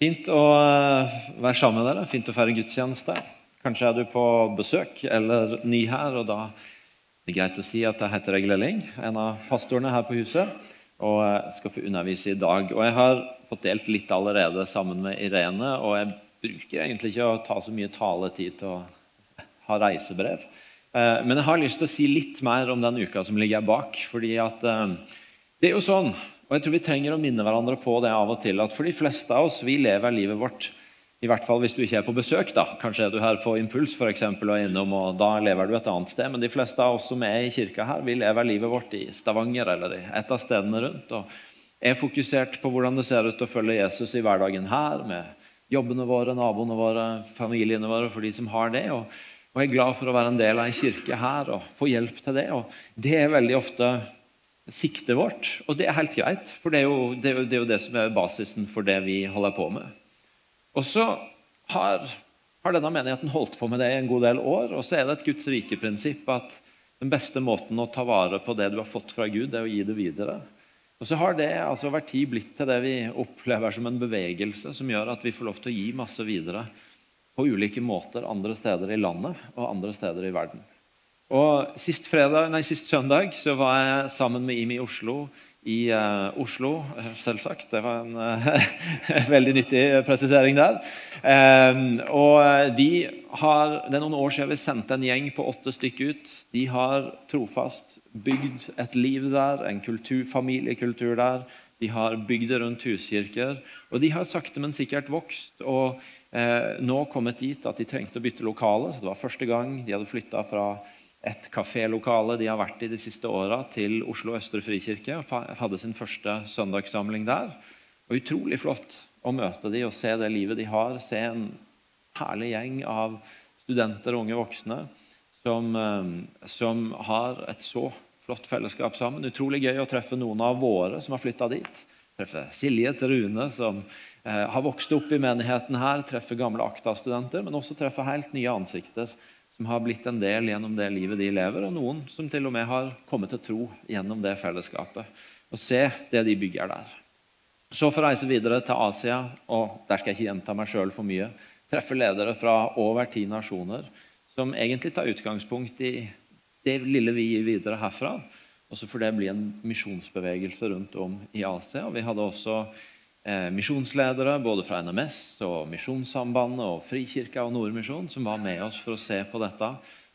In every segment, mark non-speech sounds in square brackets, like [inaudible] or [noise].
Fint å eh, være sammen med dere. Fint å feire gudstjeneste. Kanskje er du på besøk eller ny her, og da er det greit å si at jeg heter Egil Elling, en av pastorene her på huset, og skal få undervise i dag. Og jeg har fått delt litt allerede sammen med Irene, og jeg bruker egentlig ikke å ta så mye taletid til å ha reisebrev. Eh, men jeg har lyst til å si litt mer om den uka som ligger bak. fordi at eh, det er jo sånn og jeg tror Vi trenger å minne hverandre på det av og til, at for de fleste av oss vi lever livet vårt i hvert fall hvis du ikke er på besøk. da. Kanskje er du her på Impuls for eksempel, og er innom, og da lever du et annet sted. Men de fleste av oss som er i kirka her, vi lever livet vårt i Stavanger eller i et av stedene rundt. og er fokusert på hvordan det ser ut å følge Jesus i hverdagen her, med jobbene våre, naboene våre, familiene våre, for de som har det. Og, og er glad for å være en del av en kirke her og få hjelp til det. Og det er veldig ofte siktet vårt. Og det er helt greit, for det er, jo, det, er jo, det er, jo, det som er basisen for det vi holder på med. Og så har, har, denne menigheten holdt på med det i en god del år, og så er det et Guds rike-prinsipp at den beste måten å ta vare på det du har fått fra Gud, det er å gi det videre. Og så har det altså over tid blitt til det vi opplever som en bevegelse som gjør at vi får lov til å gi masse videre på ulike måter andre steder i landet og andre steder i verden. Og Sist, fredag, nei, sist søndag så var jeg sammen med Imi i Oslo. I uh, Oslo, eh, selvsagt. Det var en uh, [laughs] veldig nyttig presisering der. Um, og de har, Det er noen år siden vi sendte en gjeng på åtte stykker ut. De har trofast bygd et liv der, en kultur, familiekultur der. De har bygd det rundt huskirker. Og de har sakte, men sikkert vokst. og uh, nå kommet dit at de trengte å bytte lokale. så Det var første gang de hadde flytta fra et kafélokale de har vært i de siste åra, til Oslo Østre Frikirke. og Hadde sin første søndagssamling der. Og Utrolig flott å møte de og se det livet de har. Se en herlig gjeng av studenter og unge voksne som, eh, som har et så flott fellesskap sammen. Utrolig gøy å treffe noen av våre som har flytta dit. Treffe Silje til Rune, som eh, har vokst opp i menigheten her. Treffe gamle Akta-studenter, men også treffe helt nye ansikter som har blitt en del gjennom det livet de lever, og noen som til og med har kommet til tro gjennom det fellesskapet. Og se det de bygger der. Så får reise videre til Asia, og der skal jeg ikke gjenta meg sjøl for mye. Treffe ledere fra over ti nasjoner som egentlig tar utgangspunkt i det lille vi gir videre herfra. Og så får det bli en misjonsbevegelse rundt om i Asia. Og vi hadde også misjonsledere både fra NMS og Misjonssambandet og Frikirka og Nordmisjon som var med oss for å se på dette,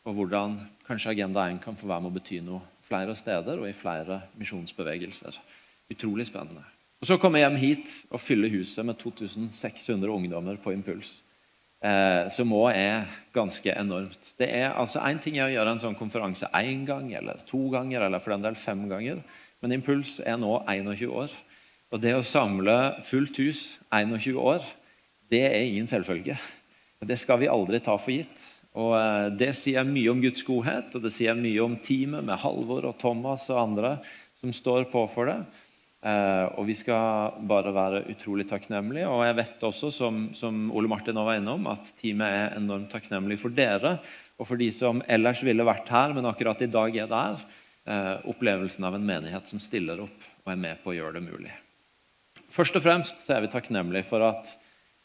og hvordan kanskje Agenda 1 kan få være med å bety noe flere steder og i flere misjonsbevegelser. Utrolig spennende. Og Så kommer jeg hjem hit og fyller huset med 2600 ungdommer på impuls. Eh, som òg er ganske enormt. Det er altså Én ting er å gjøre en sånn konferanse én gang eller to ganger, eller for den del fem ganger, men Impuls er nå 21 år. Og det å samle fullt hus 21 år, det er ingen selvfølge. Det skal vi aldri ta for gitt. Og eh, Det sier mye om Guds godhet, og det sier mye om teamet med Halvor og Thomas og andre som står på for det. Eh, og Vi skal bare være utrolig takknemlige. Og jeg vet også, som, som Ole Martin var innom, at teamet er enormt takknemlig for dere og for de som ellers ville vært her, men akkurat i dag er der. Eh, opplevelsen av en menighet som stiller opp og er med på å gjøre det mulig. Først og fremst så er vi takknemlige for at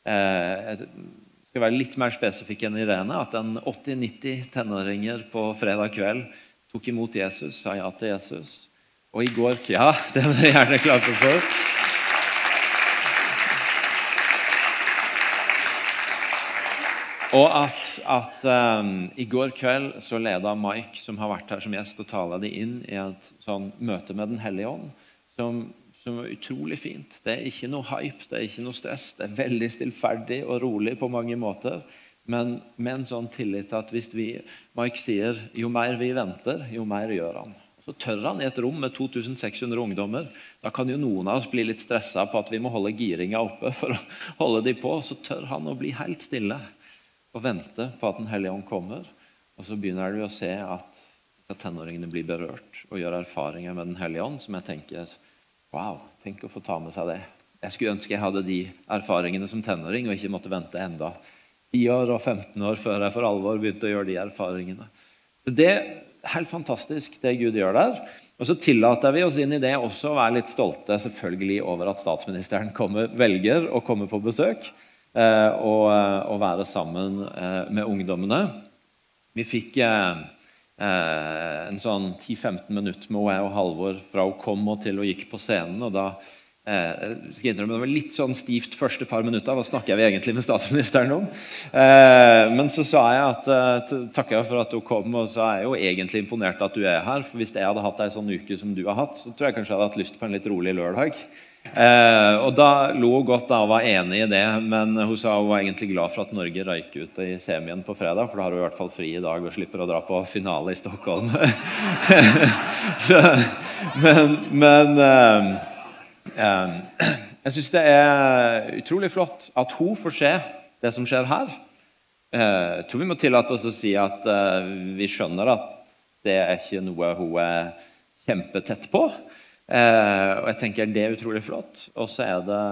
eh, skal være litt mer spesifikk enn Irene, at en 80-90 tenåringer på fredag kveld tok imot Jesus, sa ja til Jesus. Og i går Ja, [laughs] det må dere gjerne klare for. Og at, at um, i går kveld så leda Mike, som har vært her som gjest, og tala de inn i et sånn møte med Den hellige ånd, som som er utrolig fint. Det er ikke noe hype, det er ikke noe stress. Det er veldig stillferdig og rolig på mange måter. Men med en sånn tillit til at hvis vi, Mike sier jo mer vi venter, jo mer gjør han. Så tør han i et rom med 2600 ungdommer. Da kan jo noen av oss bli litt stressa på at vi må holde giringa oppe for å holde de på. Så tør han å bli helt stille og vente på at Den hellige ånd kommer. Og så begynner vi å se at tenåringene blir berørt og gjør erfaringer med Den hellige ånd som jeg tenker Wow, tenk å få ta med seg det. Jeg skulle ønske jeg hadde de erfaringene som tenåring og ikke måtte vente enda 10 år og 15 år før jeg for alvor begynte å gjøre de erfaringene. Det er helt fantastisk, det Gud gjør der. Og så tillater vi oss inn i det også å være litt stolte selvfølgelig over at statsministeren kommer, velger å komme på besøk eh, og, og, være sammen eh, med ungdommene. Vi fikk eh, eh en sånn 10-15 minutter med henne og Halvor fra hun kom og til hun gikk på scenen. og da Eh, skal innrømme, det var litt sånn stivt første par minutter. Hva snakker vi egentlig med statsministeren om? Eh, men så sa jeg at eh, takka jeg for at hun kom, og så er jeg jo egentlig imponert at du er her. For hvis jeg hadde hatt ei sånn uke som du har hatt, så tror jeg kanskje jeg hadde hatt lyst på en litt rolig lørdag. Eh, og Da lo hun godt da og var enig i det, men hun sa hun var egentlig glad for at Norge røyk ut i semien på fredag, for da har hun i hvert fall fri i dag og slipper å dra på finale i Stockholm. [laughs] så, men, men eh, eh, jeg syns det er utrolig flott at hun får se det som skjer her. Eh, jeg tror vi må tillate oss å si at eh, vi skjønner at det er ikke noe hun er kjempetett på. Eh, og jeg tenker Det er utrolig flott. Og så er det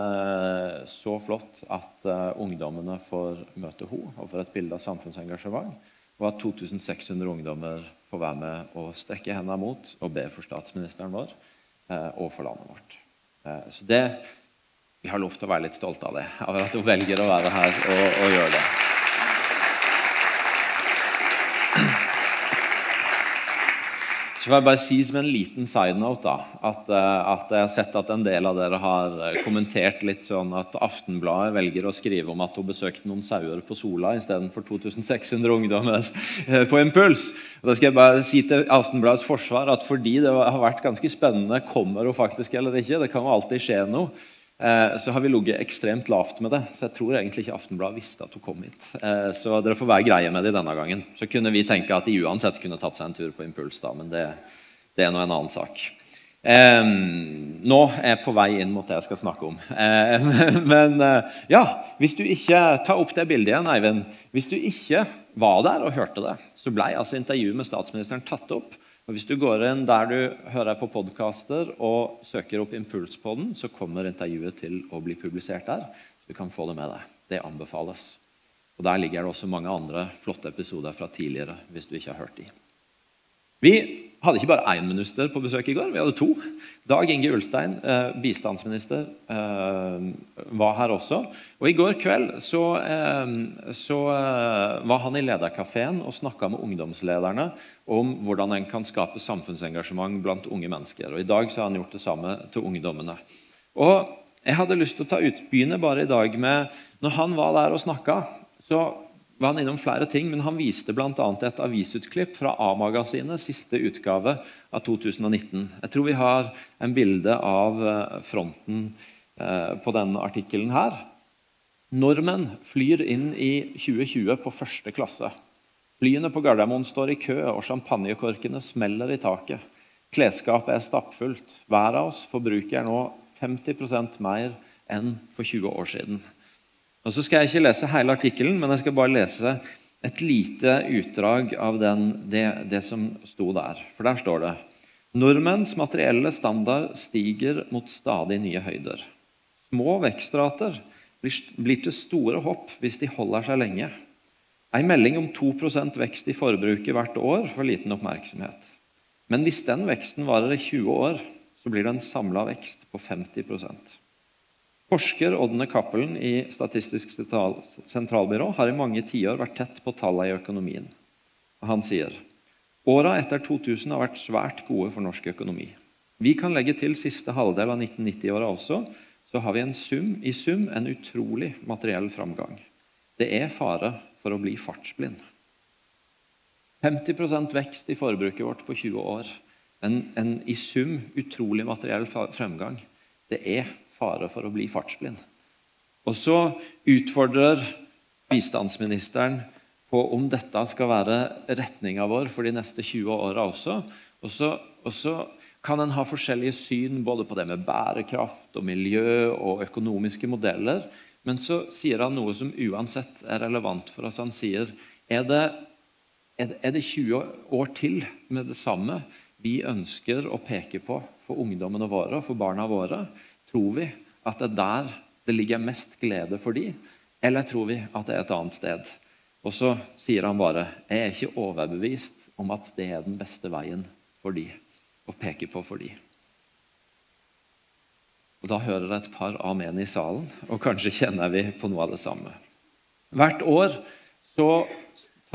så flott at ungdommene får møte henne og får et bilde av samfunnsengasjement. Og at 2600 ungdommer får være med og strekke hendene mot og be for statsministeren vår og for landet vårt. Eh, så det, Vi har lov til å være litt stolte av det, av at hun velger å være her og, og gjøre det. Så får jeg bare si som en liten side note da, at, eh, at, jeg har sett at en del av dere har eh, kommentert litt sånn at Aftenbladet velger å skrive om at hun besøkte noen sauer på Sola istedenfor 2600 ungdommer på Impuls. Og da skal jeg bare si til Aftenbladets forsvar at fordi det har vært ganske spennende, kommer hun faktisk eller ikke, det kan jo alltid skje noe, eh, så har vi ligget ekstremt lavt med det. Så jeg tror egentlig ikke Aftenbladet visste at hun kom hit. Eh, så dere får være greie med det denne gangen. Så kunne vi tenke at de uansett kunne tatt seg en tur på Impuls, da, men det, det er nå en annen sak. Eh, nå er jeg på vei inn mot det jeg skal snakke om. Eh, [laughs] men eh, ja, hvis du ikke Ta opp det bildet igjen, Eivind. Hvis du ikke var der og hørte det, så ble altså intervjuet med statsministeren tatt opp. Og Hvis du går inn der du hører på podkaster og søker opp Impulspodden, så kommer intervjuet til å bli publisert der. Så du kan få det med deg. Det anbefales. Og Der ligger det også mange andre flotte episoder fra tidligere. hvis du ikke har hørt de. Vi hadde ikke bare én minister på besøk i går, vi hadde to. Dag Inge Ulstein, eh, bistandsminister, eh, var her også. Og I går kveld så, eh, så eh, var han i lederkafeen og snakka med ungdomslederne om hvordan en kan skape samfunnsengasjement blant unge mennesker. Og I dag så har han gjort det samme til ungdommene. Og Jeg hadde lyst til å ta utbyene bare i dag med Når han var der og snakka, så var han innom flere ting, men han viste bl.a. et avisutklipp fra A-magasinet, siste utgave av 2019. Jeg tror vi har en bilde av eh, fronten eh, på denne artikkelen her. Nordmenn flyr inn i 2020 på første klasse. Flyene på Gardermoen står i kø, og champagnekorkene smeller i taket. Klesskapet er stappfullt. Hver av oss forbruker nå 50% mer enn for 20 år siden. Og så skal jeg ikke lese hele artikkelen, men jeg skal bare lese et lite utdrag av den, det, det, som sto der. For der står det Nordmenns materielle standard stiger mot stadig nye høyder. Små vekstrater blir, til store hopp hvis de holder seg lenge. En melding om 2% vekst i forbruket hvert år får liten oppmerksomhet. Men hvis den veksten varer i 20 år, så blir det en samla vekst på 50 Forsker Ådne Cappelen i Statistisk sentralbyrå har i mange tiår vært tett på tallene i økonomien. Han sier åra etter 2000 har vært svært gode for norsk økonomi. Vi kan legge til siste halvdel av 1990-åra også, så har vi sum, i sum en utrolig materiell framgang. Det er fare for å bli fartsblind. 50% vekst i forbruket vårt på 20 år. En, en i sum utrolig materiell fremgang. Det er fare for å bli fartsblind. Og så utfordrer bistandsministeren på om dette skal være retninga vår for de neste 20 åra også. Og så, og så kan en ha forskjellige syn både på det med bærekraft og miljø og økonomiske modeller. Men så sier han noe som uansett er relevant for oss. Han sier er det, er det 20 år til med det samme vi ønsker å peke på for ungdommene våre og for barna våre? Tror vi at det er der det ligger mest glede for de, eller tror vi at det er et annet sted? Og så sier han bare jeg er ikke overbevist om at det er den beste veien for de, å peke på for de. Og Da hører jeg et par amen i salen, og kanskje kjenner vi på noe av det samme. Hvert år så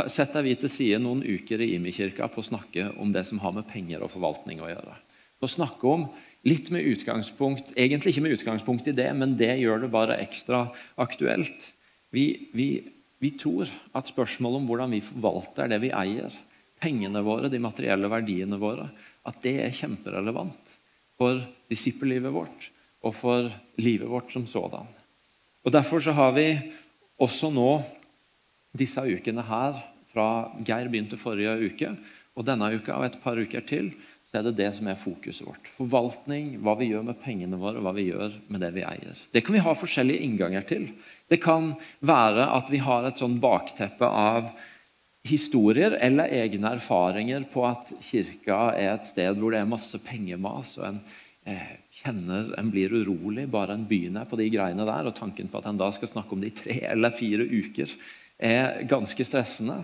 setter vi til side noen uker i Imi-kirka på å snakke om det som har med penger og forvaltning å gjøre. På å snakke om litt med utgangspunkt, Egentlig ikke med utgangspunkt i det, men det gjør det bare ekstra aktuelt. Vi, vi, vi tror at spørsmålet om hvordan vi forvalter det vi eier, pengene våre, de materielle verdiene våre, at det er kjemperelevant for disippellivet vårt og for livet vårt som sådan. Og Derfor så har vi også nå disse ukene her fra Geir begynte forrige uke, og denne uka og et par uker til, så er det det som er fokuset vårt. Forvaltning, hva vi gjør med pengene våre, hva vi gjør med det vi eier. Det kan vi ha forskjellige innganger til. Det kan være at vi har et sånn bakteppe av historier eller egne erfaringer på at kirka er et sted hvor det er masse pengemas, og en eh, kjenner en blir urolig bare en begynner på de greiene der. Og tanken på at en da skal snakke om det i tre eller fire uker, er ganske stressende.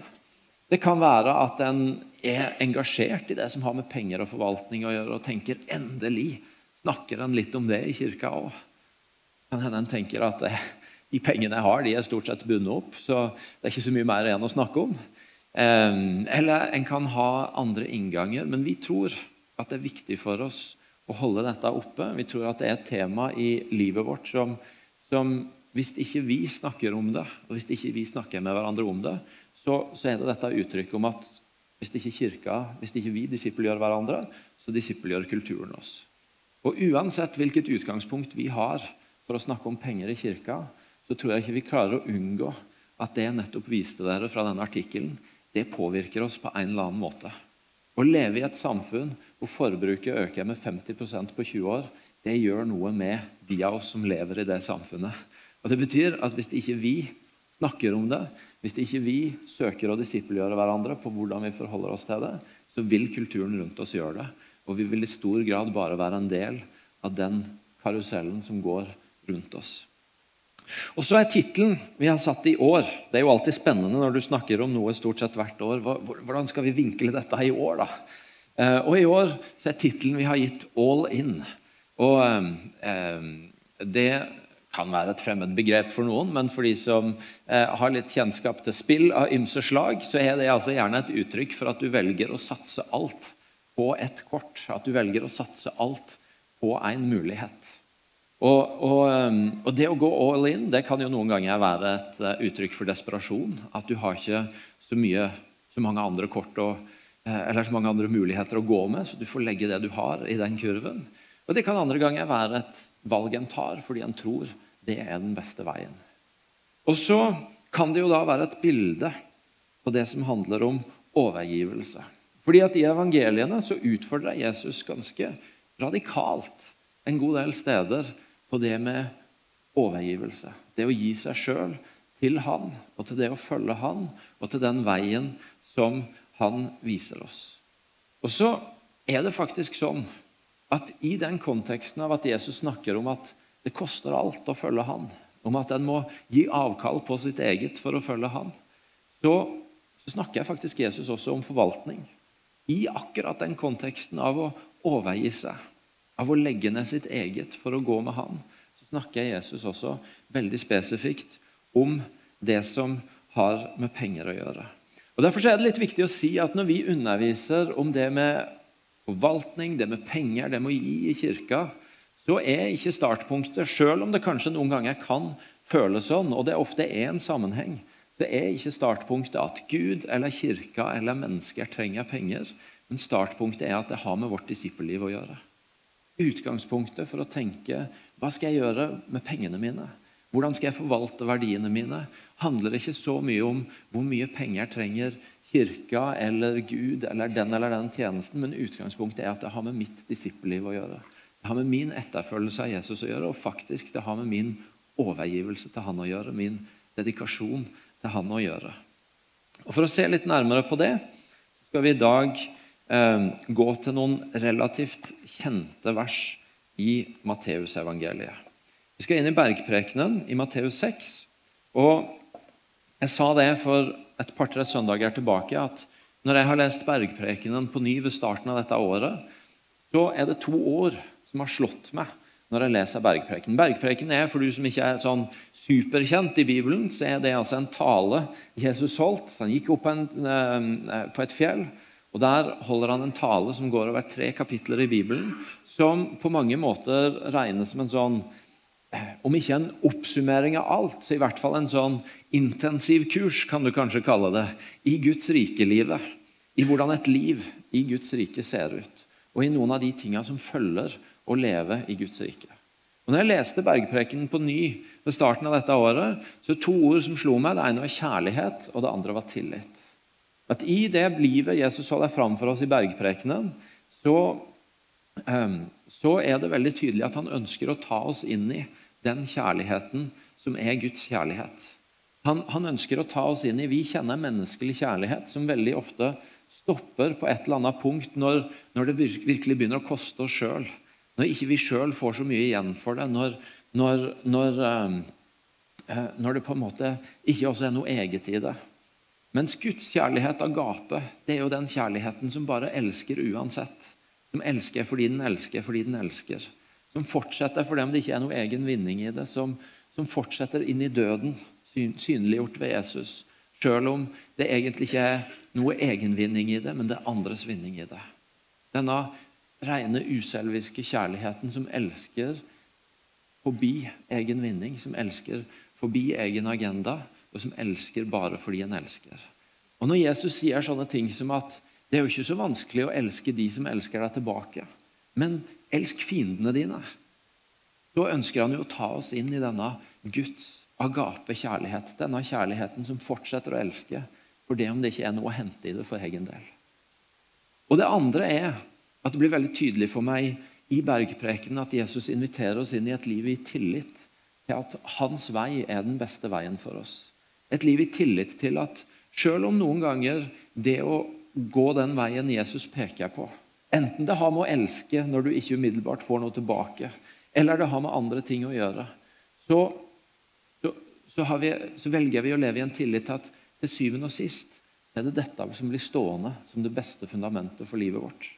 Det kan være at en er engasjert i det som har med penger og forvaltning å gjøre, og tenker endelig snakker en litt om det i kirka òg. Kan hende en tenker at eh, de pengene jeg har, de er stort sett bundet opp, så det er ikke så mye mer igjen å snakke om. Eller en kan ha andre innganger, men vi tror at det er viktig for oss å holde dette oppe. Vi tror at det er et tema i livet vårt som, som hvis ikke vi snakker om det, og hvis ikke vi snakker med hverandre om det, så, så er det dette uttrykket om at hvis ikke kirka, hvis ikke vi disippelgjør hverandre, så disippelgjør kulturen oss. Og Uansett hvilket utgangspunkt vi har for å snakke om penger i kirka, så tror jeg ikke vi klarer å unngå at det jeg nettopp viste dere fra denne artikkelen, det påvirker oss på en eller annen måte. Å leve i et samfunn hvor forbruket øker med 50% på 20 år, det gjør noe med de av oss som lever i det samfunnet. Og Det betyr at hvis ikke vi snakker om det, hvis ikke vi søker å disippelgjøre hverandre på hvordan vi forholder oss til det, så vil kulturen rundt oss gjøre det. Og vi vil i stor grad bare være en del av den karusellen som går rundt oss. Og så er tittelen vi har satt i år Det er jo alltid spennende når du snakker om noe stort sett hvert år. Hvordan skal vi vinkle dette i år, da? Eh, og i år så er tittelen vi har gitt 'All In'. Og eh, det kan være et fremmed begrep for noen, men for de som eh, har litt kjennskap til spill av ymse slag, så er det altså gjerne et uttrykk for at du velger å satse alt på ett kort. At du velger å satse alt på en mulighet. Og, og, um, og, Det å gå all in det kan jo noen ganger være et uh, uttrykk for desperasjon. At du har ikke så, mye, så mange andre kort og, uh, eller så mange andre muligheter å gå med, så du får legge det du har, i den kurven. Og Det kan andre ganger være et valg en tar fordi en tror det er den beste veien. Og så kan det jo da være et bilde på det som handler om overgivelse. Fordi at I evangeliene så utfordrer Jesus ganske radikalt en god del steder på det med overgivelse. Det å gi seg sjøl til Han, og til det å følge Han, og til den veien som Han viser oss. Og så er det faktisk sånn at i den konteksten av at Jesus snakker om at det koster alt å følge Han, om at en må gi avkall på sitt eget for å følge Han, så, så snakker faktisk Jesus også om forvaltning. I akkurat den konteksten av å overgi seg av å legge ned sitt eget for å gå med han, så snakker Jesus også veldig spesifikt om det som har med penger å gjøre. Og Derfor er det litt viktig å si at når vi underviser om det med forvaltning, det med penger, det med å gi i kirka, så er ikke startpunktet, selv om det kanskje noen ganger kan føles sånn, og det ofte er en sammenheng, så er ikke startpunktet at Gud eller kirka eller mennesker trenger penger. Men startpunktet er at det har med vårt disippelliv å gjøre utgangspunktet for å tenke hva skal jeg gjøre med pengene mine? Hvordan skal jeg forvalte verdiene mine? handler ikke så mye om hvor mye penger trenger kirka eller Gud eller den eller den tjenesten, men utgangspunktet er at det har med mitt disippelliv å gjøre. Det har med min etterfølgelse av Jesus å gjøre, og faktisk det har med min overgivelse til han å gjøre. Min dedikasjon til han å gjøre. Og For å se litt nærmere på det skal vi i dag eh, gå til noen relativt kjente vers i Matteusevangeliet. Vi skal inn i bergprekenen i Matteus 6. og Jeg sa det for et par-tre søndager tilbake at når jeg har lest Bergprekenen på ny ved starten av dette året, så er det to år som har slått meg når jeg leser Bergpreken. Bergpreken er, for du som ikke er sånn superkjent i Bibelen, så er det altså en tale Jesus holdt. Han gikk opp en, eh, på et fjell, og der holder han en tale som går over tre kapitler i Bibelen, som på mange måter regnes som en sånn om ikke en oppsummering av alt, så i hvert fall en sånn intensivkurs, kan du kanskje kalle det, i Guds rike-livet. I hvordan et liv i Guds rike ser ut. Og i noen av de tinga som følger å leve i Guds rike. Og når jeg leste Bergprekenen på ny ved starten av dette året, så to ord som slo meg. Det ene var kjærlighet, og det andre var tillit. At I det livet Jesus holder fram for oss i Bergprekenen, så, um, så er det veldig tydelig at han ønsker å ta oss inn i den kjærligheten som er Guds kjærlighet. Han, han, ønsker å ta oss inn i Vi kjenner menneskelig kjærlighet som veldig ofte stopper på et eller annet punkt når, når det virkelig begynner å koste oss sjøl. Når ikke vi sjøl får så mye igjen for det. Når, når, når, uh, når, det på en måte ikke også er noe eget i det. Mens Guds kjærlighet, agape, det er jo den kjærligheten som bare elsker uansett. Som elsker fordi den elsker fordi den elsker som fortsetter for dem det ikke er noe egen vinning i det, som, som fortsetter inn i døden, synliggjort ved Jesus. Selv om det egentlig ikke er noe egenvinning i det, men det er andres vinning i det. Denne rene, uselviske kjærligheten som elsker forbi egen vinning, som elsker forbi egen agenda, og som elsker bare fordi en elsker. Og Når Jesus sier sånne ting som at det er jo ikke så vanskelig å elske de som elsker deg tilbake, men Elsk fiendene dine. Da ønsker han jo å ta oss inn i denne Guds agape kjærlighet. Denne kjærligheten som fortsetter å elske for det om det ikke er noe å hente i det for egen del. Og Det andre er at det blir veldig tydelig for meg i bergprekenen at Jesus inviterer oss inn i et liv i tillit til at hans vei er den beste veien for oss. Et liv i tillit til at selv om noen ganger det å gå den veien Jesus peker på, Enten det har med å elske når du ikke umiddelbart får noe tilbake, eller det har med andre ting å gjøre, så, så, vi, så velger vi å leve i en tillit til at til syvende og sist er det dette som blir stående som det beste fundamentet for livet vårt.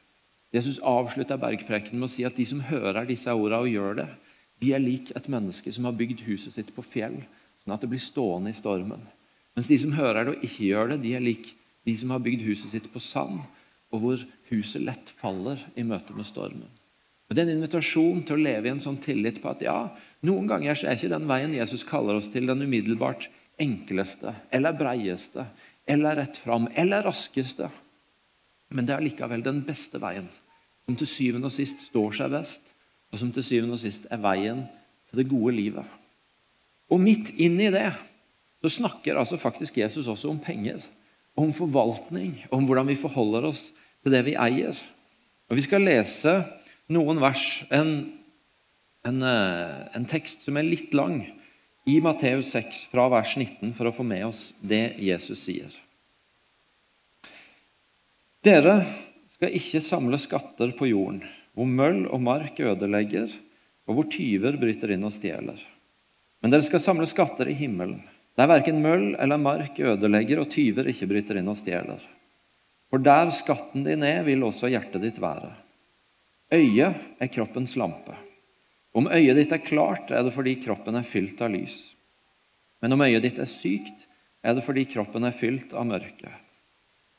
Jesus avslutter bergprekenen med å si at de som hører disse ordene og gjør det, de er lik et menneske som har bygd huset sitt på fjell, sånn at det blir stående i stormen. Mens de som hører det og ikke gjør det, de er lik de som har bygd huset sitt på sand, og hvor huset lett faller i møte med stormen. Og Det er en invitasjon til å leve i en sånn tillit på at ja, noen ganger er ikke den veien Jesus kaller oss til, den umiddelbart enkleste eller breieste eller rett fram eller raskeste. Men det er likevel den beste veien, som til syvende og sist står seg best, og som til syvende og sist er veien til det gode livet. Og midt inn i det så snakker altså faktisk Jesus også om penger, om forvaltning, om hvordan vi forholder oss til det vi eier. Og Vi skal lese noen vers, en, en, eh, en tekst som er litt lang, i Matteus 6, fra vers 19, for å få med oss det Jesus sier. Dere skal ikke samle skatter på jorden, hvor møll og mark ødelegger, og hvor tyver bryter inn og stjeler. Men dere skal samle skatter i himmelen, der verken møll eller mark ødelegger, og tyver ikke bryter inn og stjeler. For der skatten din er, vil også hjertet ditt være. Øyet er kroppens lampe. Om øyet ditt er klart, er det fordi kroppen er fylt av lys. Men om øyet ditt er sykt, er det fordi kroppen er fylt av mørke.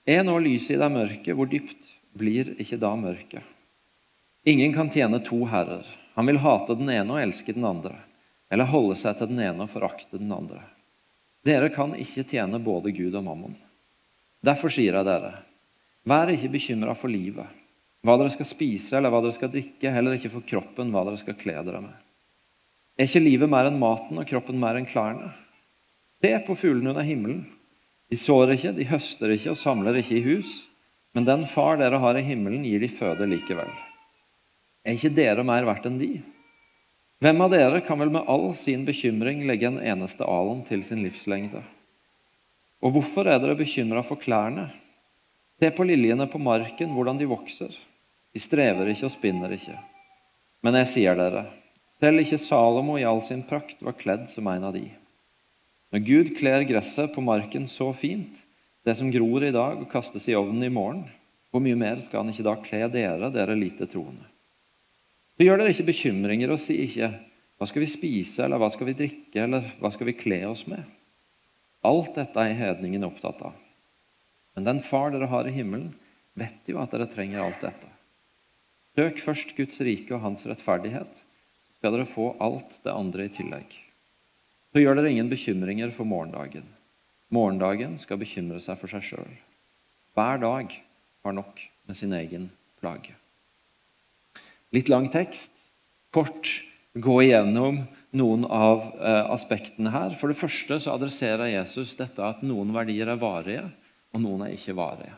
Er nå lyset i deg mørke, hvor dypt blir ikke da mørket? Ingen kan tjene to herrer. Han vil hate den ene og elske den andre, eller holde seg til den ene og forakte den andre. Dere kan ikke tjene både Gud og mammon. Derfor sier jeg dere, Vær ikke bekymra for livet, hva dere skal spise eller hva dere skal drikke, heller ikke for kroppen, hva dere skal kle dere med. Er ikke livet mer enn maten og kroppen mer enn klærne? Se på fuglene under himmelen. De sår ikke, de høster ikke og samler ikke i hus, men den far dere har i himmelen, gir de føde likevel. Er ikke dere mer verdt enn de? Hvem av dere kan vel med all sin bekymring legge en eneste alen til sin livslengde? Og hvorfor er dere bekymra for klærne? Se på liljene på marken, hvordan de vokser. De strever ikke og spinner ikke. Men jeg sier dere, selv ikke Salomo i all sin prakt var kledd som en av de. Når Gud kler gresset på marken så fint, det som gror i dag og kastes i ovnen i morgen, hvor mye mer skal han ikke da kle dere, dere lite troende? Så gjør dere ikke bekymringer og si ikke hva skal vi spise, eller hva skal vi drikke, eller hva skal vi kle oss med? Alt dette er hedningen opptatt av. Men den far dere har i himmelen, vet jo at dere trenger alt dette. Søk først Guds rike og hans rettferdighet, skal dere få alt det andre i tillegg. Så gjør dere ingen bekymringer for morgendagen. Morgendagen skal bekymre seg for seg sjøl. Hver dag har nok med sin egen plage. Litt lang tekst. Kort gå igjennom noen av eh, aspektene her. For det første så adresserer Jesus dette at noen verdier er varige, og noen er ikke varige.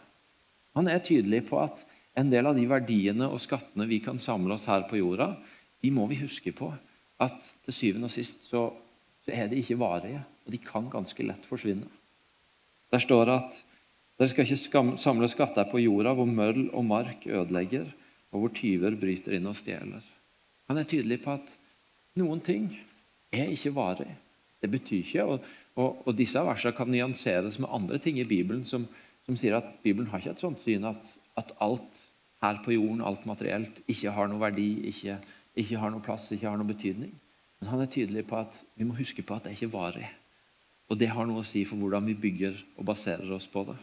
Han er tydelig på at en del av de verdiene og skattene vi kan samle oss her på jorda, de må vi huske på at til syvende og sist så så er de ikke varige, og de kan ganske lett forsvinne. Der står det at dere skal ikke samle skatter på jorda hvor møll og mark ødelegger, og hvor tyver bryter inn og stjeler. Han er tydelig på at noen ting er ikke varig. Det betyr ikke, og, og, og disse versene kan nyanseres med andre ting i Bibelen som, som sier at Bibelen har ikke et sånt syn at, at, alt her på jorden, alt materielt, ikke har noe verdi, ikke, ikke har noe plass, ikke har noe betydning. Men han er tydelig på at vi må huske på at det er ikke varig. Og det har noe å si for hvordan vi bygger og baserer oss på det.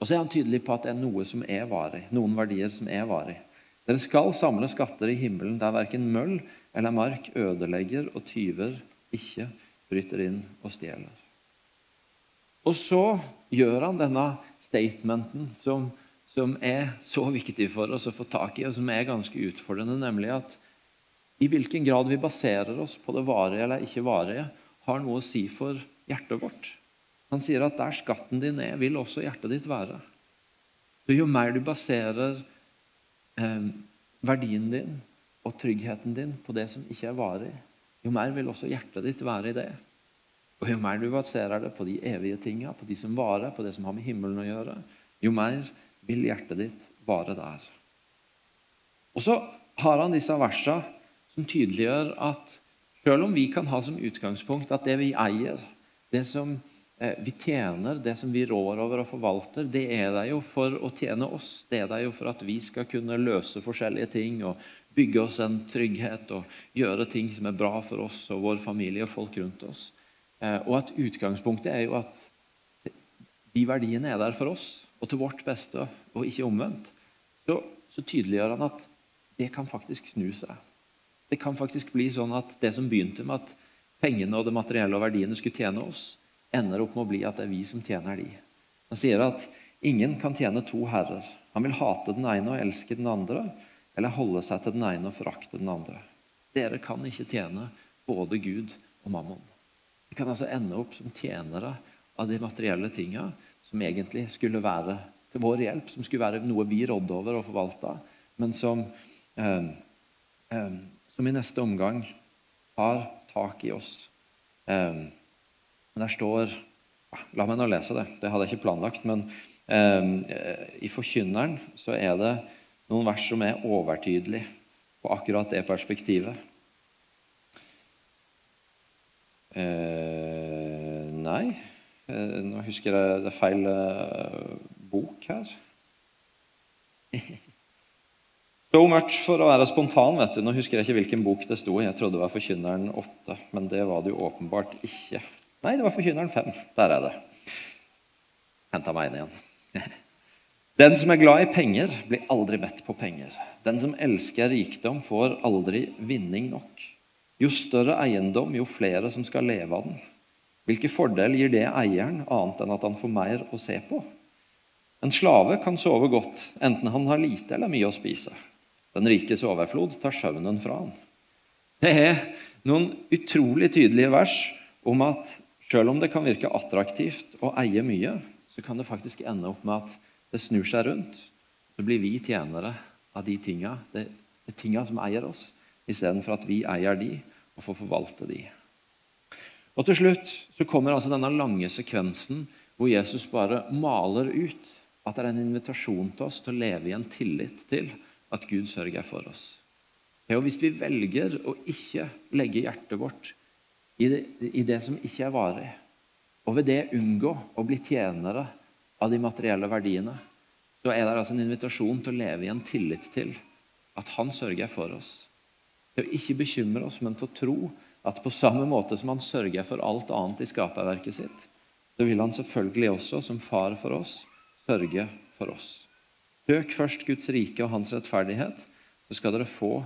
Og så er han tydelig på at det er noe som er varig, noen verdier som er varig. Dere skal samle skatter i himmelen der verken møll eller mark ødelegger og tyver ikke bryter inn og stjeler. Og så gjør han denne statementen som, som er så viktig for oss å få tak i, og som er ganske utfordrende, nemlig at i hvilken grad vi baserer oss på det varige eller ikke varige, har noe å si for hjertet vårt. Han sier at der skatten din er, vil også hjertet ditt være. Så jo mer du baserer eh, verdien din og tryggheten din på det som ikke er varig, jo mer vil også hjertet ditt være i det. Og jo mer du baserer det på de evige tinga, på de som varer, på det som har med himmelen å gjøre, jo mer vil hjertet ditt vare der. Og så har han disse versene som tydeliggjør at selv om vi kan ha som utgangspunkt at det vi eier, det som eh, vi tjener, det som vi rår over og forvalter, det er det jo for å tjene oss. Det er det jo for at vi skal kunne løse forskjellige ting og bygge oss en trygghet og gjøre ting som er bra for oss og vår familie og folk rundt oss. Eh, og at utgangspunktet er jo at de verdiene er der for oss og til vårt beste, og ikke omvendt. Så, så tydeliggjør han at det kan faktisk snu seg. Det kan faktisk bli sånn at det som begynte med at pengene og det materielle og verdiene skulle tjene oss, ender opp med å bli at det er vi som tjener de. Han sier at ingen kan tjene to herrer. Han vil hate den ene og elske den andre, eller holde seg til den ene og forakte den andre. Dere kan ikke tjene både Gud og mammon. Vi kan altså ende opp som tjenere av de materielle tinga som egentlig skulle være til vår hjelp, som skulle være noe vi rådde over og forvalta, men som eh, eh, som i neste omgang har tak i oss. Um, der står La meg nå lese det. Det hadde jeg ikke planlagt. Men um, i Forkynneren så er det noen vers som er overtydelige på akkurat det perspektivet. Uh, nei, uh, nå husker jeg det er feil uh, bok her. [laughs] So much for å være spontan. vet du. Nå husker jeg ikke hvilken bok det sto i. Jeg trodde det var Forkynneren 8, men det var det jo åpenbart ikke. Nei, det var Forkynneren 5. Der er det. Henta meg inn igjen. [laughs] Den som er glad i penger, blir aldri mett på penger. Den som elsker rikdom, får aldri vinning nok. Jo større eiendom, jo flere som skal leve av den. Hvilke fordel gir det eieren, annet enn at han får mer å se på? En slave kan sove godt, enten han har lite eller mye å spise. Den rikes overflod tar søvnen fra han. Det er noen utrolig tydelige vers om at selv om det kan virke attraktivt å eie mye, så kan det faktisk ende opp med at det snur seg rundt. Så blir vi tjenere av de tinga, de, de tinga som eier oss, istedenfor at vi eier de og får forvalte de. Og Til slutt så kommer altså denne lange sekvensen hvor Jesus bare maler ut at det er en invitasjon til oss til å leve i en tillit til at Gud sørger for oss. Og Hvis vi velger å ikke legge hjertet vårt i det, i det som ikke er varig, og ved det unngå å bli tjenere av de materielle verdiene, så er det altså en invitasjon til å leve i en tillit til at Han sørger for oss. Til å ikke bekymre oss, men til å tro at på samme måte som Han sørger for alt annet i skaperverket sitt, så vil Han selvfølgelig også, som far for oss, sørge for oss. Søk først Guds rike og Hans rettferdighet, så skal dere få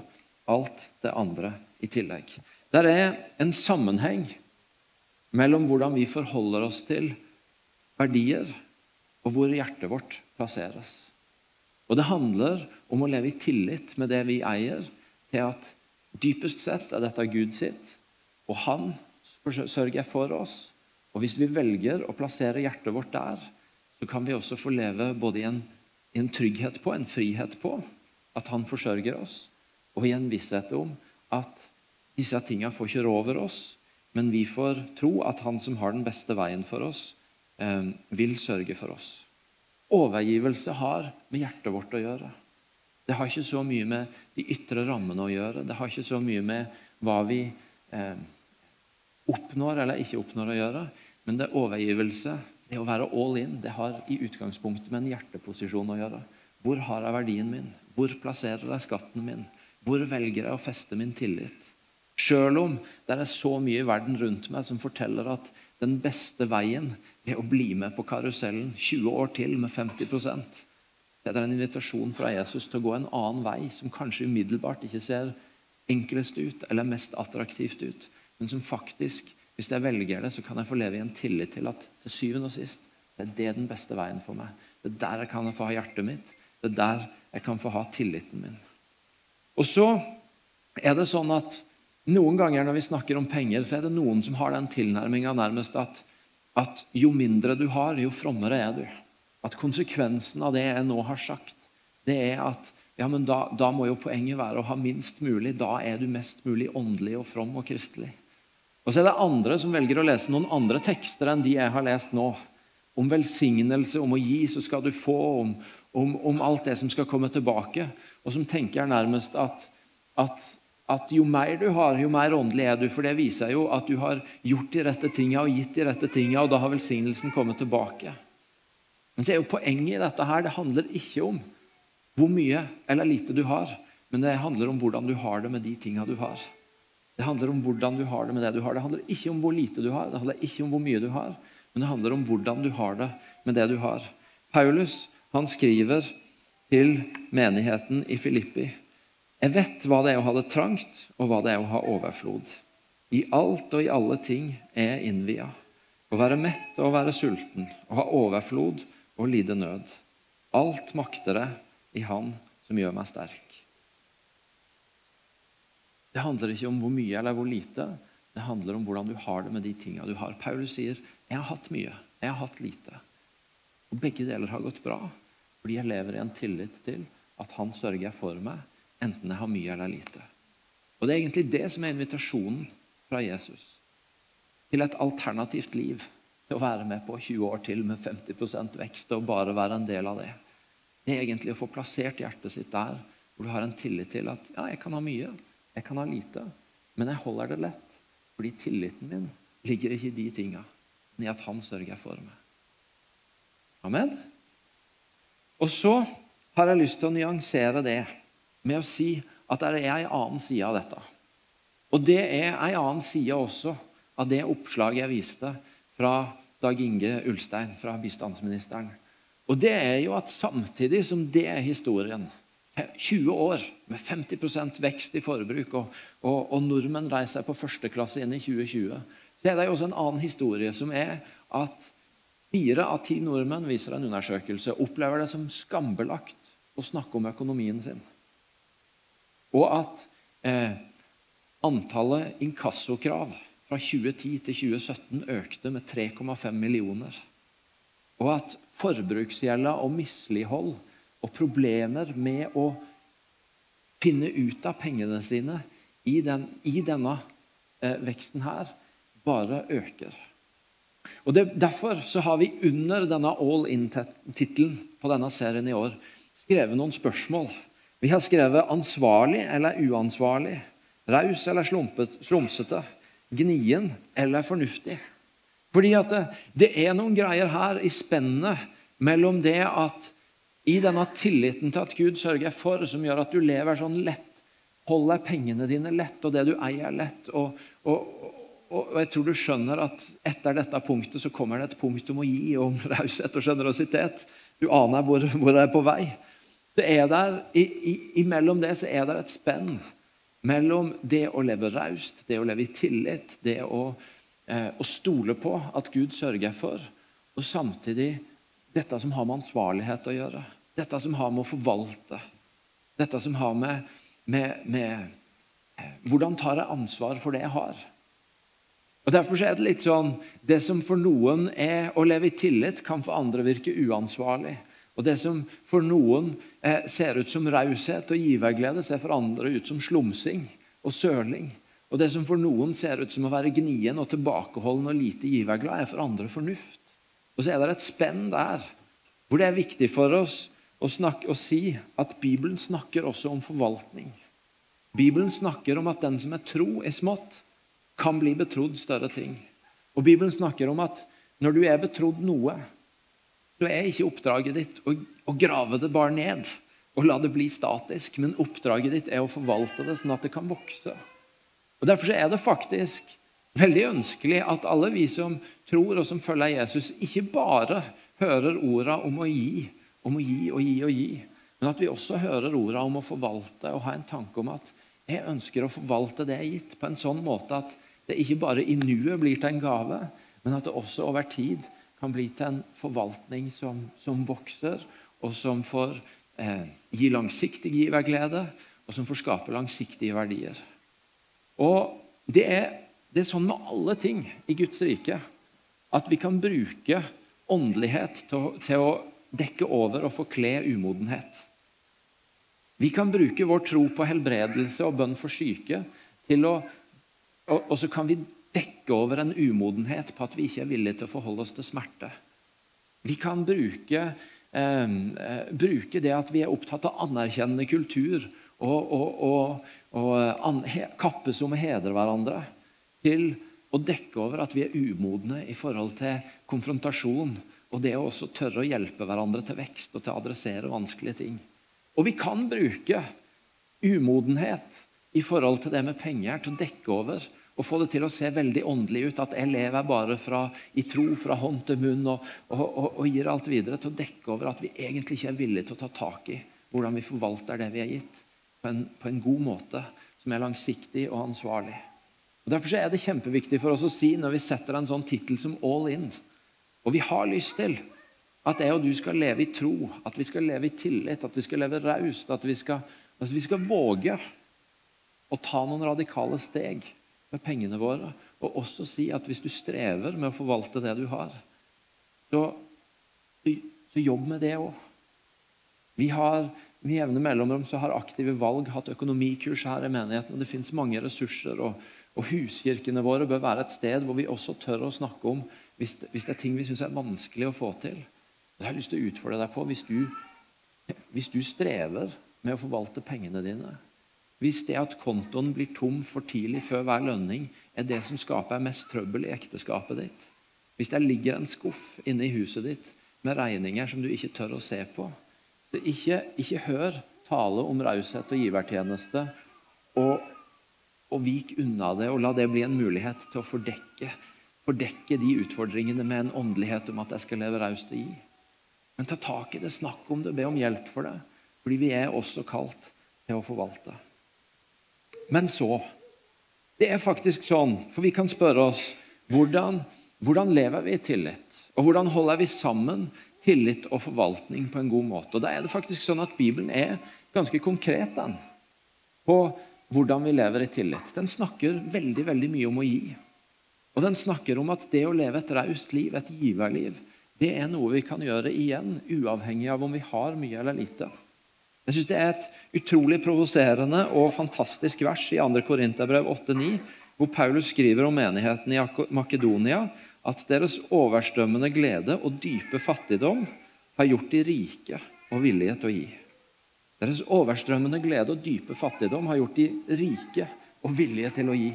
alt det andre i tillegg. Der er en sammenheng mellom hvordan vi forholder oss til verdier, og hvor hjertet vårt plasseres. Og Det handler om å leve i tillit med det vi eier, til at dypest sett er dette Gud sitt, og han sørger for oss. Og Hvis vi velger å plassere hjertet vårt der, så kan vi også få leve både i en, i en trygghet på, en frihet på, at han forsørger oss, og i en visshet om at disse tingene får rå over oss, men vi får tro at han som har den beste veien for oss, eh, vil sørge for oss. Overgivelse har med hjertet vårt å gjøre. Det har ikke så mye med de ytre rammene å gjøre. Det har ikke så mye med hva vi eh, oppnår eller ikke oppnår å gjøre. Men det er overgivelse, det å være all in, det har i utgangspunktet med en hjerteposisjon å gjøre. Hvor har jeg verdien min? Hvor plasserer jeg skatten min? Hvor velger jeg å feste min tillit? Sjøl om det er så mye i verden rundt meg som forteller at den beste veien er å bli med på karusellen 20 år til med 50 Det er en invitasjon fra Jesus til å gå en annen vei, som kanskje umiddelbart ikke ser enklest ut eller mest attraktivt ut, men som faktisk, hvis jeg velger det, så kan jeg få leve i en tillit til at til syvende og sist det er det den beste veien for meg. Det er der jeg kan få ha hjertet mitt. Det er der jeg kan få ha tilliten min. Og så er det sånn at noen ganger når vi snakker om penger, så er det noen som har den tilnærminga nærmest at, at, jo mindre du har, jo frommere er du. At konsekvensen av det jeg nå har sagt, det er at ja, men da, da må jo poenget være å ha minst mulig. Da er du mest mulig åndelig og from og kristelig. Og så er det andre som velger å lese noen andre tekster enn de jeg har lest nå. Om velsignelse, om å gi, så skal du få, om, om, om alt det som skal komme tilbake. Og som tenker nærmest at, at at jo mer du har, jo mer åndelig er du. For det viser jo at du har gjort de rette tinga og gitt de rette tinga, og da har velsignelsen kommet tilbake. Men så er jo poenget i dette her, det handler ikke om hvor mye eller lite du har, men det handler om hvordan du har det med de tinga du har. Det handler om hvordan du har det med det du har. Det handler ikke om hvor lite du har, det handler ikke om hvor mye du har, men det handler om hvordan du har det med det du har. Paulus han skriver til menigheten i Filippi jeg vet hva det er å ha det trangt, og hva det er å ha overflod. I alt og i alle ting er jeg innvia. Å være mett og å være sulten, å ha overflod og lide nød. Alt makter jeg i Han som gjør meg sterk. Det handler ikke om hvor mye eller hvor lite. Det handler om hvordan du har det med de tinga du har. Paulus sier jeg har hatt mye, jeg har hatt lite. Og Begge deler har gått bra, fordi jeg lever i en tillit til at Han sørger for meg enten jeg har mye eller lite. Og Det er egentlig det som er invitasjonen fra Jesus til et alternativt liv. Å være med på 20 år til med 50% vekst og bare være en del av det. Det er egentlig å få plassert hjertet sitt der hvor du har en tillit til at ja, jeg kan ha mye, jeg kan ha lite, men jeg holder det lett. Fordi tilliten min ligger ikke i de tinga, men i at Han sørger for meg. Amen. Og så har jeg lyst til å nyansere det med å si at det er ei annen side av dette. Og det er ei annen side også av det oppslaget jeg viste fra Dag Inge Ulstein, fra bistandsministeren. Og det er jo at samtidig som det er historien, 20 år med 50% vekst i forbruk, og, og, og nordmenn reiser på førsteklasse inn i 2020, så er det jo også en annen historie, som er at fire av ti nordmenn viser en undersøkelse, opplever det som skambelagt å snakke om økonomien sin. Og at eh, antallet inkassokrav fra 2010 til 2017 økte med 3,5 millioner. Og at forbruksgjelda og mislighold og problemer med å finne ut av pengene sine i, den, i denne eh, veksten her bare øker. Og det, Derfor så har vi under denne all in-tittelen på denne serien i år skrevet noen spørsmål vi har skrevet 'ansvarlig' eller 'uansvarlig', 'raus' eller slumpet, 'slumsete', 'gnien' eller 'fornuftig'. Fordi at det, det er noen greier her i spennet mellom det at i denne tilliten til at Gud sørger for, som gjør at du lever sånn lett, holder pengene dine lett, og det du eier, lett. Og, og, og, jeg tror du skjønner at etter dette punktet så kommer det et punkt om å gi, om raushet og sjenerøsitet. Du aner hvor, hvor det er på vei. Det er der, i, i, Imellom det så er det et spenn mellom det å leve raust, det å leve i tillit, det å, eh, å stole på at Gud sørger for, og samtidig dette som har med ansvarlighet å gjøre. Dette som har med å forvalte. Dette som har med, med, med eh, Hvordan tar jeg ansvar for det jeg har? Og Derfor er det litt sånn Det som for noen er å leve i tillit, kan for andre virke uansvarlig. Og Det som for noen ser ut som raushet og giverglede, ser for andre ut som slumsing og søling. Og Det som for noen ser ut som å være gnien og tilbakeholden og lite giverglad, er for andre fornuft. Og så er det et spenn der hvor det er viktig for oss å, snakke, å si at Bibelen snakker også om forvaltning. Bibelen snakker om at den som er tro i smått, kan bli betrodd større ting. Og Bibelen snakker om at når du er betrodd noe, så er ikke oppdraget ditt å, å grave det bare ned og la det bli statisk, men oppdraget ditt er å forvalte det sånn at det kan vokse. Og Derfor er det faktisk veldig ønskelig at alle vi som tror og som følger Jesus, ikke bare hører orda om å gi, om å gi og gi og gi, men at vi også hører orda om å forvalte og ha en tanke om at jeg ønsker å forvalte det jeg er gitt, på en sånn måte at det ikke bare i nuet blir til en gave, men at det også over tid kan bli til en forvaltning som, som vokser, og som får eh, gi langsiktig giverglede, og som får skape langsiktige verdier. Og det er, det er sånn med alle ting i Guds rike at vi kan bruke åndelighet til, til å dekke over og forkle umodenhet. Vi kan bruke vår tro på helbredelse og bønn for syke til å og, og så kan vi dekke over en umodenhet på at vi ikke er villige til å forholde oss til smerte. Vi kan bruke, eh, eh bruke det at vi er opptatt av anerkjennende kultur og, og, og, og an, he, kappes om å hedre hverandre, til å dekke over at vi er umodne i forhold til konfrontasjon og det å også tørre å hjelpe hverandre til vekst og til å adressere vanskelige ting. Og vi kan bruke umodenhet i forhold til det med penger til å dekke over og få det til å se veldig åndelig ut. At jeg lever bare fra, i tro fra hånd til munn og, og, og, og, gir alt videre til å dekke over at vi egentlig ikke er villige til å ta tak i hvordan vi forvalter det vi er gitt, på en, på en god måte som er langsiktig og ansvarlig. Og Derfor er det kjempeviktig for oss å si når vi setter en sånn tittel som All In, og vi har lyst til at jeg og du skal leve i tro, at vi skal leve i tillit, at vi skal leve raust, at at vi skal våge å ta noen radikale steg med pengene våre. Og også si at hvis du strever med å forvalte det du har, så, så jobb med det òg. Vi har med jevne mellomrom så har Aktive Valg hatt økonomikurs her i menigheten. og Det fins mange ressurser. Og, og, huskirkene våre bør være et sted hvor vi også tør å snakke om hvis det, hvis det er ting vi syns er vanskelig å få til. Det har jeg lyst til å utfordre deg på. Hvis du, hvis du strever med å forvalte pengene dine, hvis det at kontoen blir tom for tidlig før hver lønning, er det som skaper mest trøbbel i ekteskapet ditt, hvis det ligger en skuff inne i huset ditt med regninger som du ikke tør å se på, ikke, ikke hør tale om raushet og givertjeneste, og, og vik unna det, og la det bli en mulighet til å fordekke, fordekke de utfordringene med en åndelighet om at jeg skal leve raust og gi. Men ta tak i det, snakk om det, be om hjelp for det. Fordi vi er også kalt til å forvalte. Men så Det er faktisk sånn, for vi kan spørre oss hvordan, hvordan lever vi i tillit? Og hvordan holder vi sammen tillit og forvaltning på en god måte? Og Da er det faktisk sånn at Bibelen er ganske konkret den, på hvordan vi lever i tillit. Den snakker veldig, veldig mye om å gi. Og den snakker om at det å leve et raust liv, et giverliv, det er noe vi kan gjøre igjen, uavhengig av om vi har mye eller lite. Jeg synes Det er et utrolig provoserende og fantastisk vers i 2. Korinterbrev 8,9, hvor Paulus skriver om menigheten i Makedonia at deres overstrømmende glede og dype fattigdom har gjort de rike og villige til å gi. Deres overstrømmende glede og dype fattigdom har gjort de rike og villige til å gi.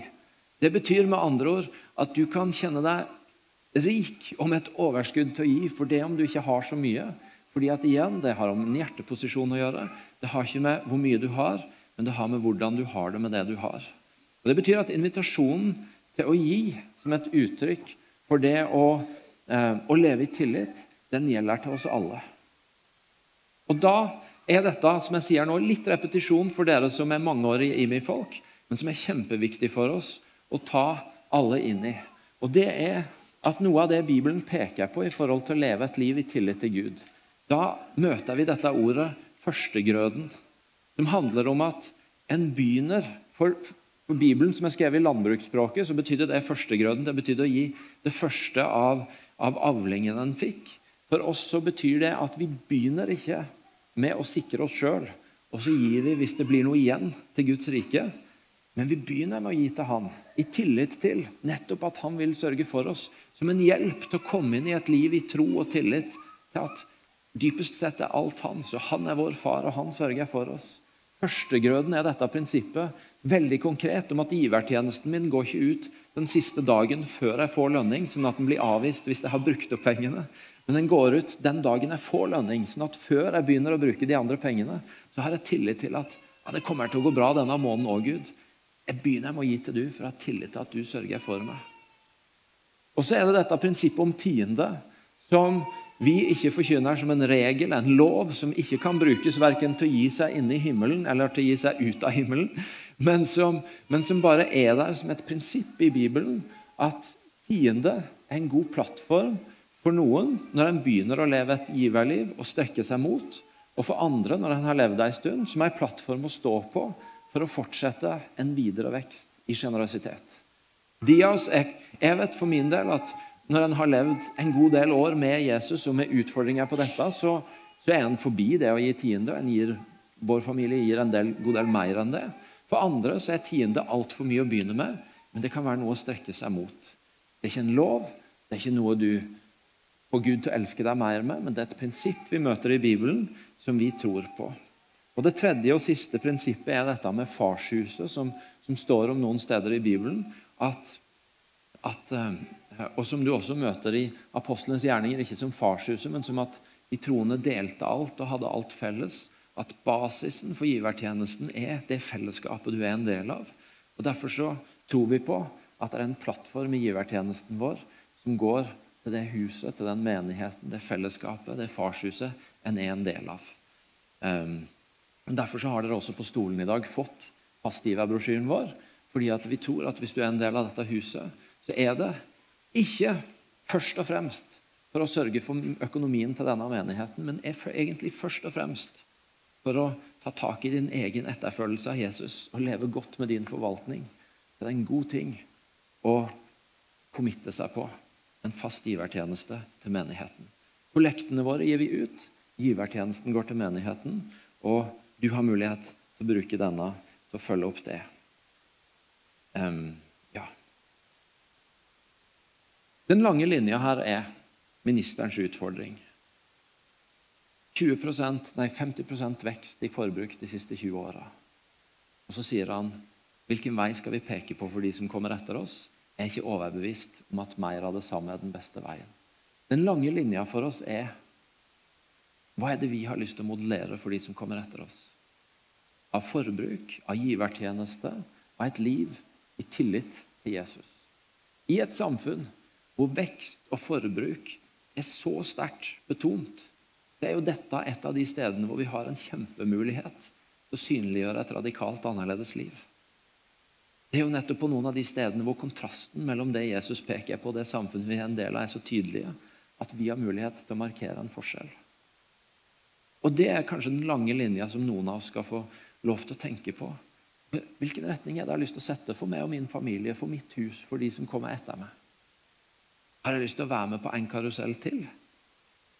Det betyr med andre ord at du kan kjenne deg rik og med et overskudd til å gi for det om du ikke har så mye. Fordi at igjen, Det har om en hjerteposisjon å gjøre. Det har ikke med hvor mye du har, men det har med hvordan du har det med det du har. Og Det betyr at invitasjonen til å gi som et uttrykk for det å, eh, å leve i tillit, den gjelder til oss alle. Og Da er dette som jeg sier nå, litt repetisjon for dere som er mangeårige IMI-folk, men som er kjempeviktig for oss å ta alle inn i. Og Det er at noe av det Bibelen peker på i forhold til å leve et liv i tillit til Gud, da møter vi dette ordet førstegrøden, som handler om at en begynner for, for Bibelen, som er skrevet i landbruksspråket, så betydde det førstegrøden. Det betydde å gi det første av, av avlingen en fikk. For oss så betyr det at vi begynner ikke med å sikre oss sjøl, og så gir vi hvis det blir noe igjen, til Guds rike. Men vi begynner med å gi til Han, i tillit til nettopp at Han vil sørge for oss. Som en hjelp til å komme inn i et liv i tro og tillit til at dypest sett er alt Hans, og Han er vår far, og Han sørger for oss. Førstegrøden er dette prinsippet veldig konkret om at givertjenesten min går ikke ut den siste dagen før jeg får lønning, sånn at den blir avvist hvis jeg har brukt opp pengene. Men den går ut den dagen jeg får lønning, sånn at før jeg begynner å bruke de andre pengene, så har jeg tillit til at ja, det kommer til å gå bra denne måneden òg, Gud. Jeg begynner med å gi til du, for jeg har tillit til at du sørger for meg. Og så er det dette prinsippet om tiende, som vi ikke forkynner som en regel, en lov, som ikke kan brukes verken til å gi seg inn i himmelen eller til å gi seg ut av himmelen, men som, men som bare er der som et prinsipp i Bibelen. At tiende er en god plattform for noen når en begynner å leve et giverliv og strekke seg mot, og for andre når en har levd ei stund, som en plattform å stå på for å fortsette en videre vekst i sjenerøsitet. Jeg vet for min del at når en har levd en god del år med Jesus og med utfordringer på dette, så, så er en forbi det å gi tiende. En gir, vår familie gir en del, god del mer enn det. For andre så er tiende altfor mye å begynne med, men det kan være noe å strekke seg mot. Det er ikke en lov, det er ikke noe du får Gud til å elske deg mer med, men det er et prinsipp vi møter i Bibelen, som vi tror på. Og Det tredje og siste prinsippet er dette med farshuset, som, som står om noen steder i Bibelen. At, at eh, og som du også møter i apostlenes gjerninger, ikke som farshuset, men som at de troende delte alt og hadde alt felles. At basisen for givertjenesten er det fellesskapet du er en del av. Og Derfor så tror vi på at det er en plattform i givertjenesten vår som går til det huset, til den menigheten, det fellesskapet, det farshuset en er en del av. Um, derfor så har dere også på stolen i dag fått Pastiva-brosjyren vår. fordi at vi tror at hvis du er en del av dette huset, så er det ikke først og fremst for å sørge for økonomien til denne menigheten, men egentlig først og fremst for å ta tak i din egen etterfølgelse av Jesus og leve godt med din forvaltning. Det er en god ting å committe seg på en fast givertjeneste til menigheten. Kollektene våre gir vi ut. Givertjenesten går til menigheten. Og du har mulighet til å bruke denne til å følge opp det. Um, Den lange linja her er ministerens utfordring. 20% nei 50% vekst i forbruk de siste 20 åra. Og så sier han hvilken vei skal vi peke på for de som kommer etter oss? Jeg er ikke overbevist om at mer av det samme er den beste veien. Den lange linja for oss er hva er det vi har lyst til å modellere for de som kommer etter oss? Av forbruk, av givertjeneste, av et liv i tillit til Jesus. I et samfunn hvor vekst og forbruk er så sterkt betont. Det er jo dette et av de stedene hvor vi har en kjempemulighet til å synliggjøre et radikalt annerledes liv. Det er jo nettopp på noen av de stedene hvor kontrasten mellom det Jesus peker på, og det samfunnet vi er en del av, er så tydelige at vi har mulighet til å markere en forskjell. Og Det er kanskje den lange linja som noen av oss skal få lov til å tenke på. Hvilken retning jeg har lyst til å sette for meg og min familie, for mitt hus, for de som kommer etter meg? Har jeg lyst til å være med på en karusell til?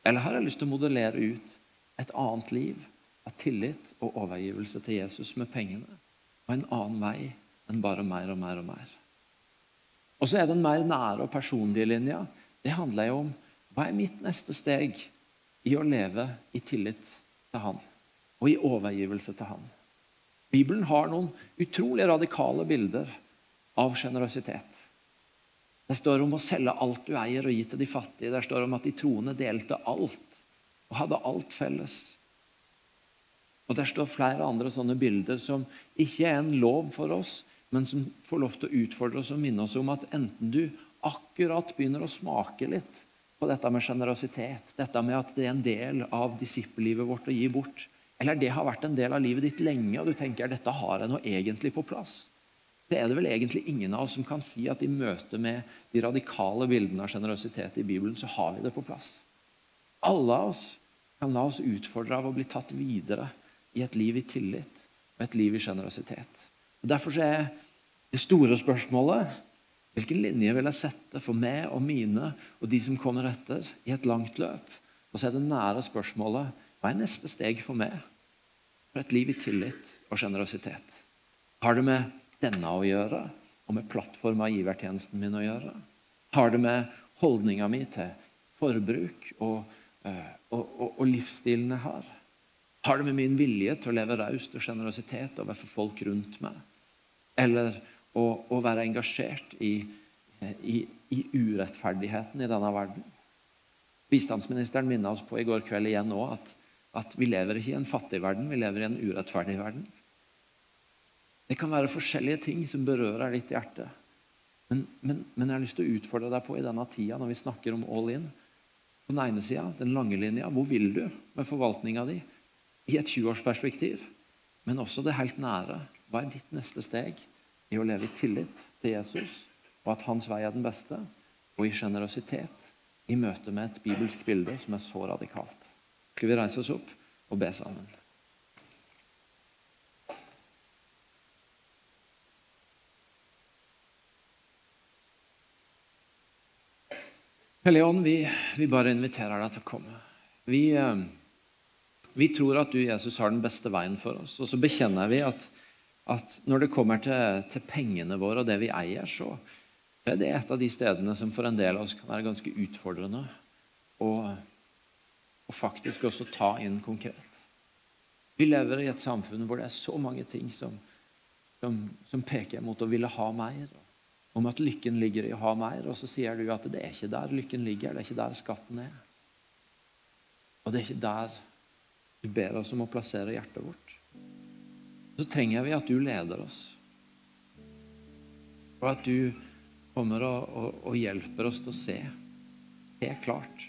Eller har jeg lyst til å modellere ut et annet liv av tillit og overgivelse til Jesus med pengene? Og en annen vei enn bare mer og mer og mer. Og så er den mer nære og personlige linja. Det handler jo om hva er mitt neste steg i å leve i tillit til Han og i overgivelse til Han. Bibelen har noen utrolig radikale bilder av sjenerøsitet. Det står om å selge alt du eier og gi til de fattige. Det står om at de troende delte alt og hadde alt felles. Og Der står flere andre sånne bilder som ikke er en lov for oss, men som får lov til å utfordre oss og minne oss om at enten du akkurat begynner å smake litt på dette med sjenerøsitet, dette med at det er en del av disippellivet vårt å gi bort, eller det har vært en del av livet ditt lenge, og du tenker dette har jeg nå egentlig på plass, det er det vel egentlig ingen av oss som kan si at i møte med de radikale bildene av sjenerøsitet i Bibelen, så har vi det på plass. Alle av oss kan la oss utfordre av å bli tatt videre i et liv i tillit og et liv i sjenerøsitet. Derfor er det store spørsmålet hvilken linje vil jeg sette for meg og mine og de som kommer etter, i et langt løp? Og så er det nære spørsmålet hva er neste steg for meg for et liv i tillit og sjenerøsitet? Har det med denne å gjøre, og med plattforma i givertjenesten min å gjøre? Har det med holdninga mi til forbruk og, eh, og, og, og livsstilen jeg har? Har det med min vilje til å leve raust og sjenerøsitet overfor folk rundt meg? Eller å, å være engasjert i, i, i, urettferdigheten i denne verden? Bistandsministeren minnet oss på i går kveld igjen òg at, at vi lever ikke i en fattig verden, vi lever i en urettferdig verden. Det kan være forskjellige ting som berører ditt hjerte. Men, men, men, jeg har lyst til å utfordre deg på i denne tida når vi snakker om all in. På den ene sida, den lange linja. Hvor vil du med forvaltninga di i et 20-årsperspektiv? Men også det helt nære. Hva er ditt neste steg i å leve i tillit til Jesus, og at hans vei er den beste, og i sjenerøsitet i møte med et bibelsk bilde som er så radikalt? Skal vi reise oss opp og be sammen? Hellige Ånd, vi, vi, bare inviterer deg til å komme. Vi, eh, vi, tror at du, Jesus, har den beste veien for oss. Og så bekjenner vi at, at når det kommer til, til, pengene våre og det vi eier, så er det et av de stedene som for en del av oss kan være ganske utfordrende. Og, og faktisk også ta inn konkret. Vi lever i et samfunn hvor det er så mange ting som, som, som peker mot å ville ha mer om at lykken ligger i å ha mer, og så sier du at det er ikke der lykken ligger, det er ikke der skatten er. Og det er ikke der du ber oss om å plassere hjertet vårt. Så trenger vi at du leder oss, og at du kommer og, og, og hjelper oss til å se helt klart.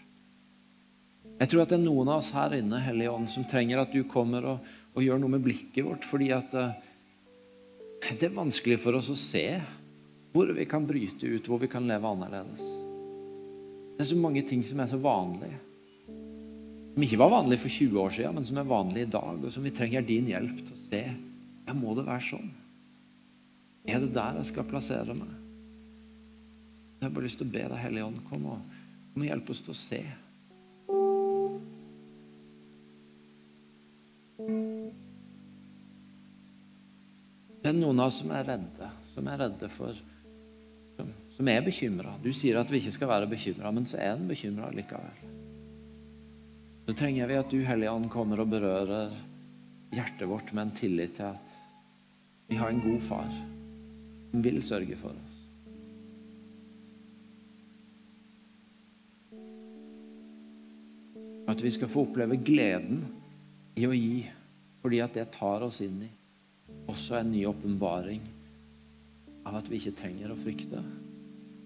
Jeg tror at det er noen av oss her inne Hellige Ånd, som trenger at du kommer og, og gjør noe med blikket vårt, fordi at uh, det er vanskelig for oss å se hvor vi kan bryte ut, hvor vi kan leve annerledes. Det er så mange ting som er så vanlige. Som ikke var vanlig for 20 år siden, men som er vanlig i dag, og som vi trenger din hjelp til å se. Ja, må det være sånn? Er det der jeg skal plassere meg? Jeg har bare lyst til å be deg, Hellige Ånd, kom og, kom og hjelpe oss til å se. Det er noen av oss som er redde, som er redde for som er bekymra. Du sier at vi ikke skal være bekymra, men så er den bekymra likevel. Så trenger vi at du, Hellige Ånd, kommer og berører hjertet vårt med en tillit til at vi har en god far som vil sørge for oss. At vi skal få oppleve gleden i å gi, fordi at det tar oss inn i også en ny åpenbaring av at vi ikke trenger å frykte.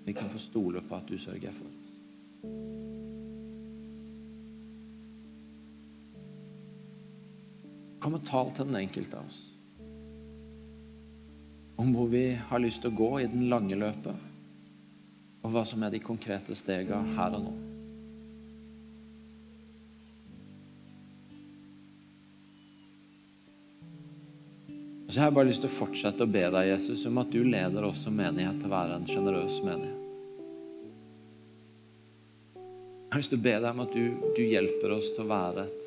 Vi kan få stole på at du sørger for oss. Kom og tal til den enkelte av oss om hvor vi har lyst til å gå i den lange løpet, og hva som er de konkrete stegene her og nå. Så jeg har bare lyst til å fortsette å be deg, Jesus, om at du leder oss som menighet til å være en sjenerøs menighet. Jeg har lyst til å be deg om at du, du hjelper oss til å være et,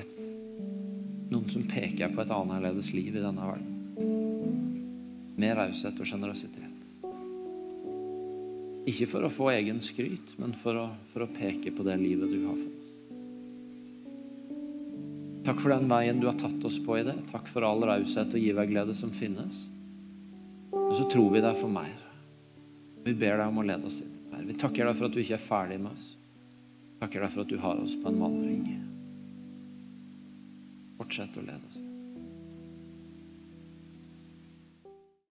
et, noen som peker på et annerledes liv i denne verden. Med raushet og sjenerøsitet. Ikke for å få egen skryt, men for å, for å peke på det livet du har oss. Takk for den veien du har tatt oss på i det. Takk for all raushet og giverglede som finnes. Og så tror vi deg for mer. Vi ber deg om å lede oss inn. Herre, vi takker deg for at du ikke er ferdig med oss. Takker deg for at du har oss på en vandring. Fortsett å lede oss.